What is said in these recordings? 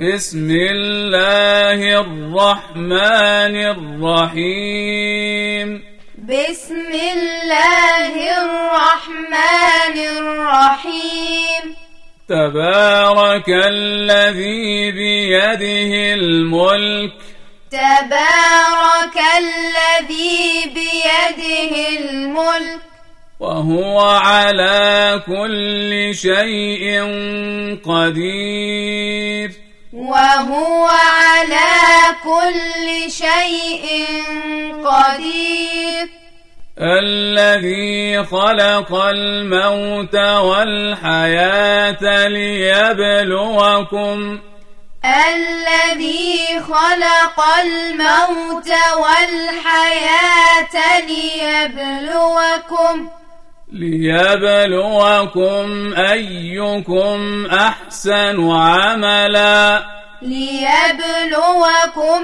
بسم الله الرحمن الرحيم. بسم الله الرحمن الرحيم. تبارك الذي بيده الملك. تبارك الذي بيده الملك. وهو على كل شيء قدير. وهو على كل شيء قدير. الذي خلق الموت والحياة ليبلوكم. الذي خلق الموت والحياة ليبلوكم. ليبلوكم أيكم أحسن عملا. ليبلوكم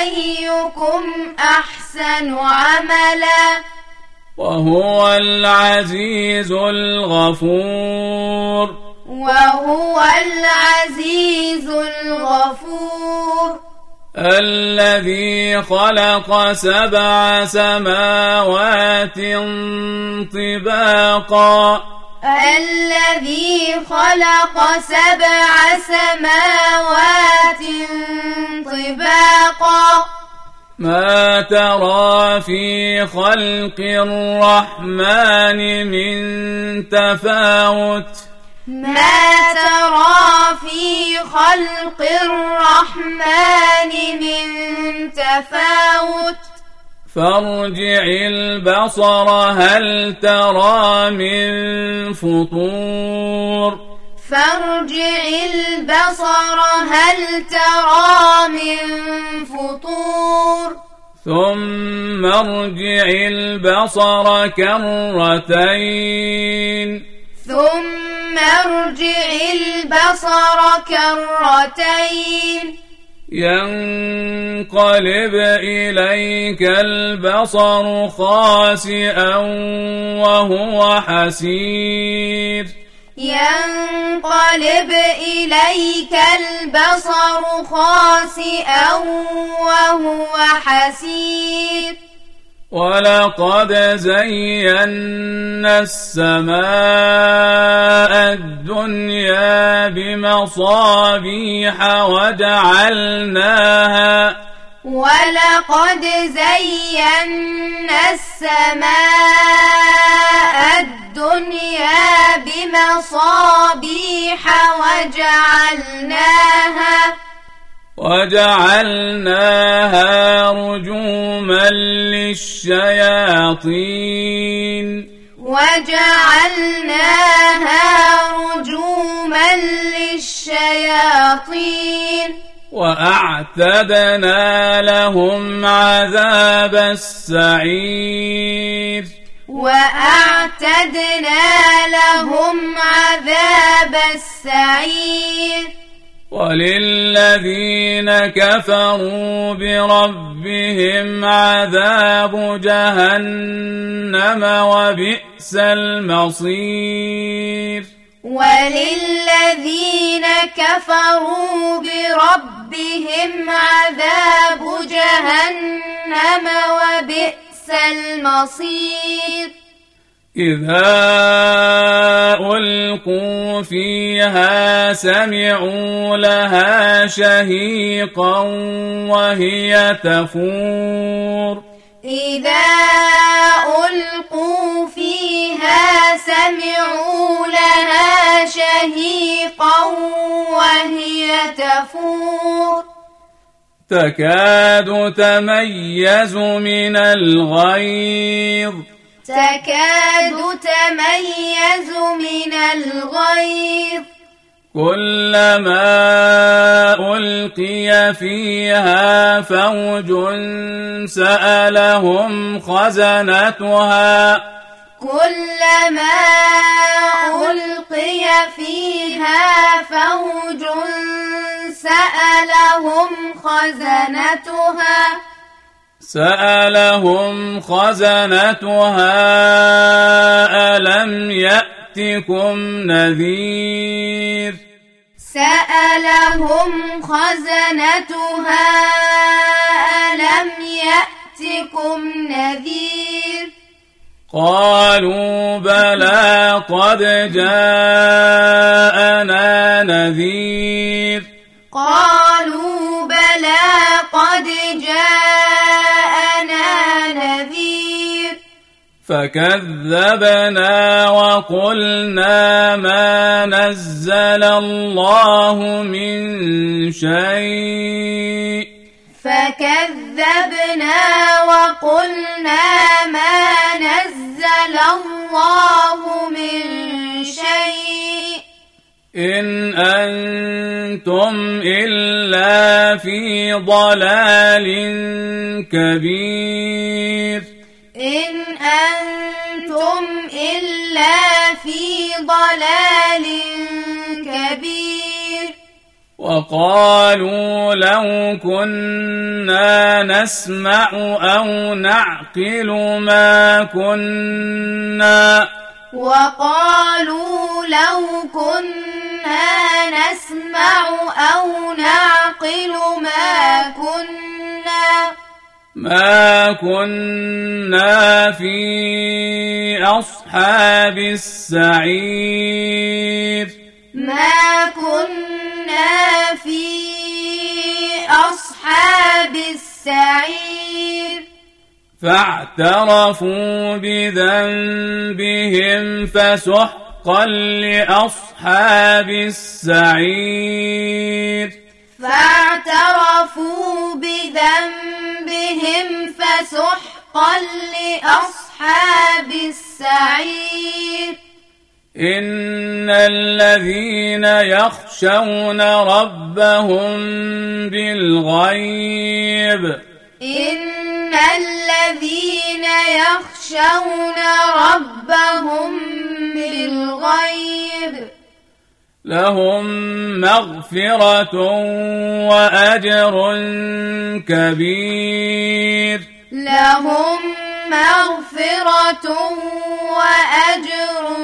أيكم أحسن عملا. وهو العزيز الغفور. وهو العزيز الغفور. الذي خلق سبع سماوات طباقا. الذي خلق سبع سماوات طباقا. ما ترى في خلق الرحمن من تفاوت؟ ما ترى في خلق الرحمن من تفاوت؟ فارجع البصر هل ترى من فطور؟ فارجع البصر هل ترى من فطور؟ ثم ارجع البصر كرتين. ثم ارجع البصر كرتين. ينقلب إليك البصر خاسئا وهو حسير. ينقلب إليك البصر خاسئا وهو حسير. ولقد زينا السماء الدنيا بمصابيح وجعلناها ولقد زينا السماء الدنيا بمصابيح وجعلناها وجعلناها رجوما للشياطين. وجعلناها رجوما للشياطين. وأعتدنا لهم عذاب السعير. وأعتدنا لهم عذاب السعير. وللذين كفروا بربهم عذاب جهنم وبئس المصير. وللذين كفروا بربهم عذاب جهنم وبئس المصير. إذا ألقوا فيها سمعوا لها شهيقا وهي تفور. إذا ألقوا فيها سمعوا لها شهيقا وهي تفور. تكاد تميز من الغيظ. تكاد تميز من الغيظ. كلما ألقي فيها فوج سألهم خزنتها. كلما ألقي فيها فوج سألهم خزنتها. سألهم خزنتها ألم يأتكم نذير؟ سألهم خزنتها ألم يأتكم نذير؟ قالوا بلى قد جاءنا نذير. قالوا فكذبنا وقلنا ما نزل الله من شيء. فكذبنا وقلنا ما نزل الله من شيء. إن أنتم إلا في ضلال كبير. إن إلا في ضلال كبير. وقالوا لو كنا نسمع أو نعقل ما كنا. وقالوا لو كنا نسمع أو نعقل ما كنا. ما كنا في أصحاب السعير ما كنا في أصحاب السعير فاعترفوا بذنبهم فسحقا لأصحاب السعير فاعترفوا بذنبهم فسحقا لأصحاب السعير. إن الذين يخشون ربهم بالغيب. إن الذين يخشون ربهم بالغيب. لهم مغفرة وأجر كبير. لهم مغفرة وأجر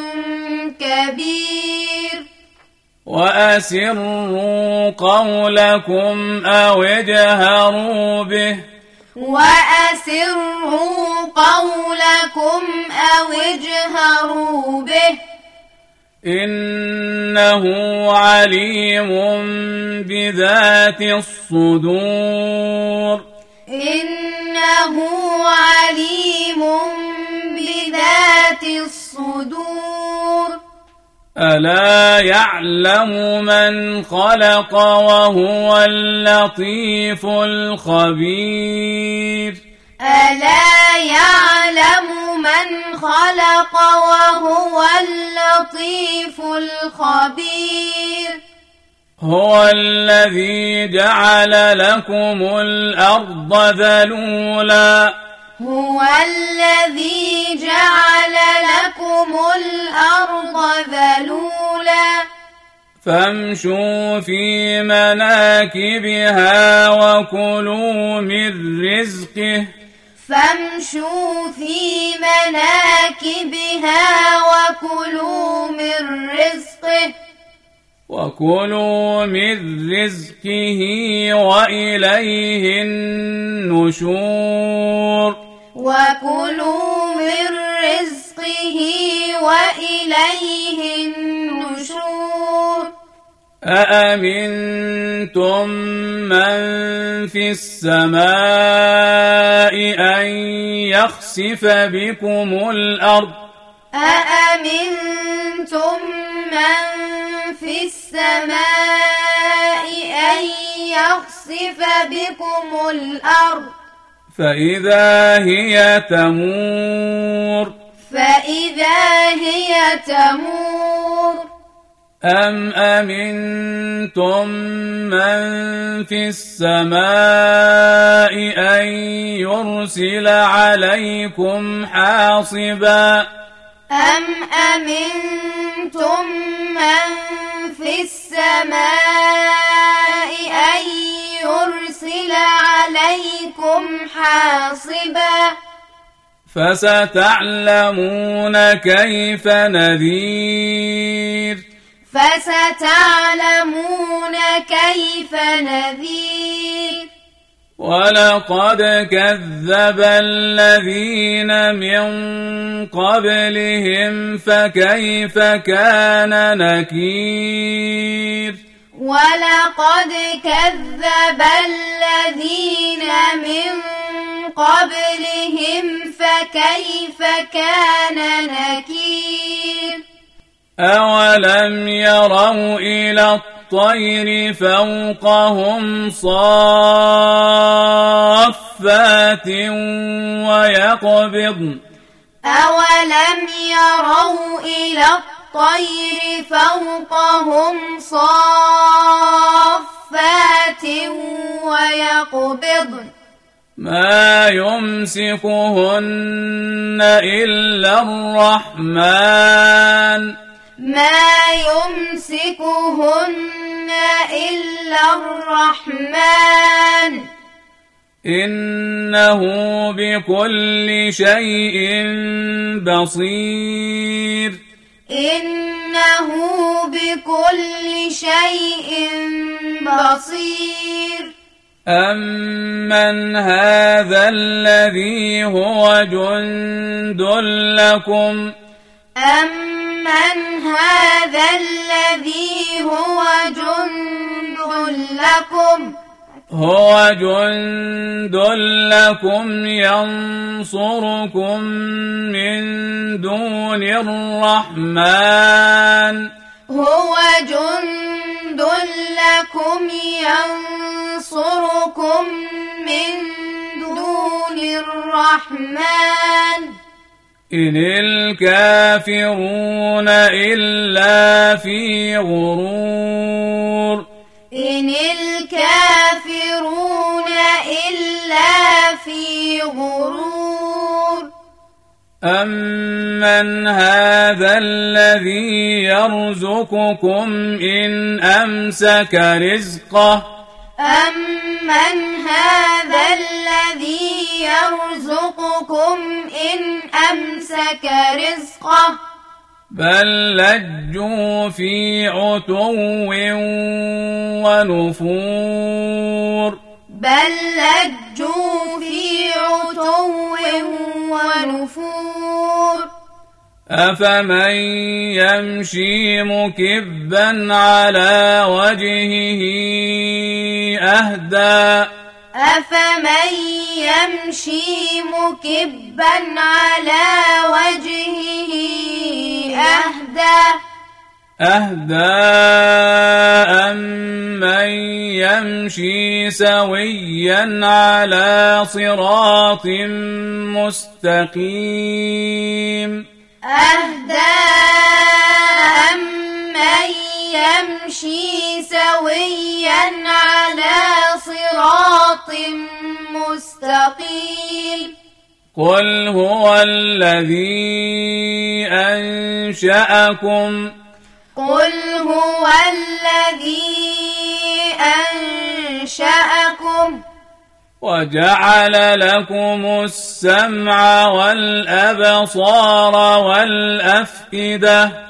كبير. وأسروا قولكم أو اجهروا به. وأسروا قولكم أو اجهروا به. إنه عليم بذات الصدور. إنه عليم بذات الصدور. ألا يعلم من خلق وهو اللطيف الخبير. ألا يعلم من خلق وهو اللطيف الخبير؟ هو الذي جعل لكم الأرض ذلولا. هو الذي جعل لكم الأرض ذلولا. فامشوا في مناكبها وكلوا من رزقه. فامشوا في مناكبها وكلوا من رزقه وكلوا من رزقه وإليه النشور. وكلوا من رزقه وإليه النشور. أأمنتم من في السماء أن يخسف بكم الأرض؟ أأمنتم من في السماء أن يخسف بكم الأرض؟ فإذا هي تمور فإذا هي تمور أم أمنتم من في السماء أن يرسل عليكم حاصبا أم أمنتم من في السماء أن يرسل عليكم حاصبا فستعلمون كيف نذير فستعلمون كيف نذير. ولقد كذب الذين من قبلهم فكيف كان نكير؟ ولقد كذب الذين من قبلهم فكيف كان نكير. أولم يروا إلى الطير فوقهم صافات ويقبضن أولم يروا إلى الطير فوقهم صافات ويقبضن ما يمسكهن إلا الرحمن ما يمسكهن إلا الرحمن. إنه بكل شيء بصير. إنه بكل شيء بصير. أمن هذا الذي هو جند لكم؟ أمن لكم. هو جند لكم ينصركم من دون الرحمن. هو جند لكم ينصركم من دون الرحمن. إن الكافرون إلا في غرور. إن الكافرون إلا في غرور. أمن هذا الذي يرزقكم إن أمسك رزقه؟ أمن هذا الذي يرزقكم إن أمسك رزقه؟ بل لجوا في عتو ونفور بل لجوا في عتو ونفور أفمن يمشي مكبا على وجهه أهدى أفمن يمشي مكبا على وجهه أهدى أهدى أمن يمشي سويا على صراط مستقيم أهدى صراط مستقيم. قل هو الذي أنشأكم. قل هو الذي أنشأكم. وجعل لكم السمع والأبصار والأفئدة.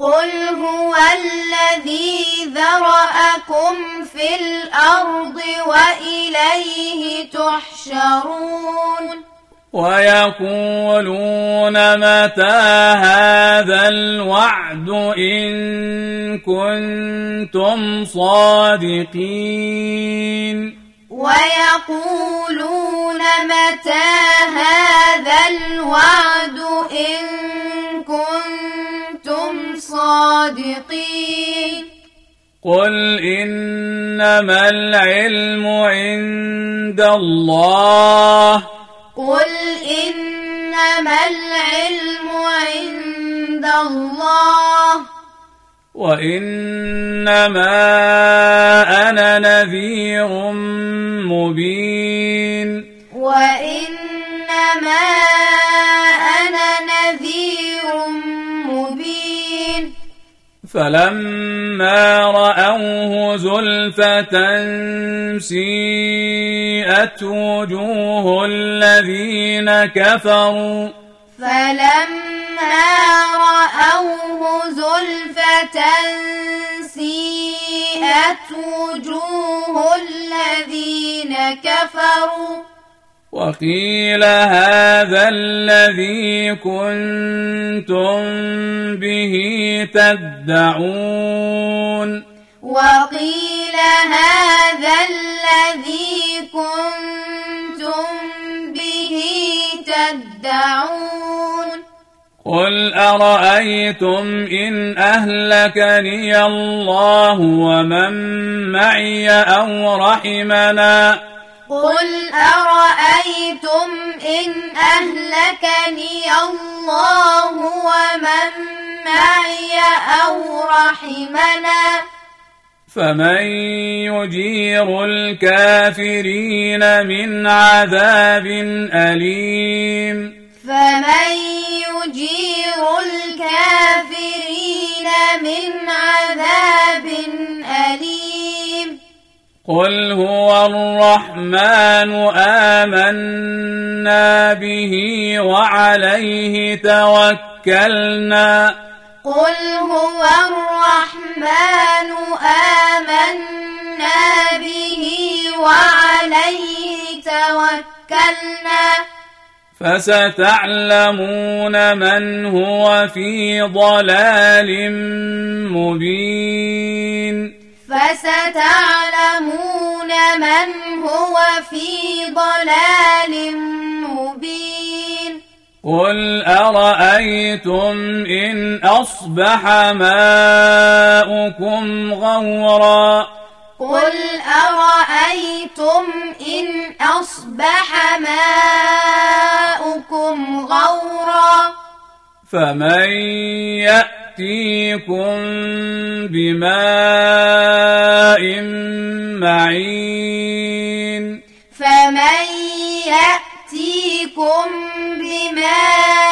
قل هو الذي ذرأكم في الأرض وإليه تحشرون ويقولون متى هذا الوعد إن كنتم صادقين ويقولون متى هذا الوعد إن كنتم صادقين قل إنما العلم عند الله. قل إنما العلم عند الله. وإنما أنا نذير مبين. وإنما فلما رأوه زلفة سيئت وجوه الذين كفروا. فلما رأوه زلفة سيئت وجوه الذين كفروا. وقيل هذا الذي كنتم به تدعون. وقيل هذا الذي كنتم به تدعون. قل أرأيتم إن أهلكني الله ومن معي أو رحمنا؟ قل أرأيتم إن أهلكني الله ومن معي أو رحمنا؟ فمن يجير الكافرين من عذاب أليم. فمن يجير الكافرين من عذاب أليم. قل هو الرحمن آمنا به وعليه توكلنا قل هو الرحمن آمنا به وعليه توكلنا فستعلمون من هو في ضلال مبين فستعلمون من هو في ضلال مبين. قل أرأيتم إن أصبح ماؤكم غورا؟ قل أرأيتم إن أصبح ماؤكم غورا؟ فمن يأتيكم بماء معين فمن يأتيكم بماء معين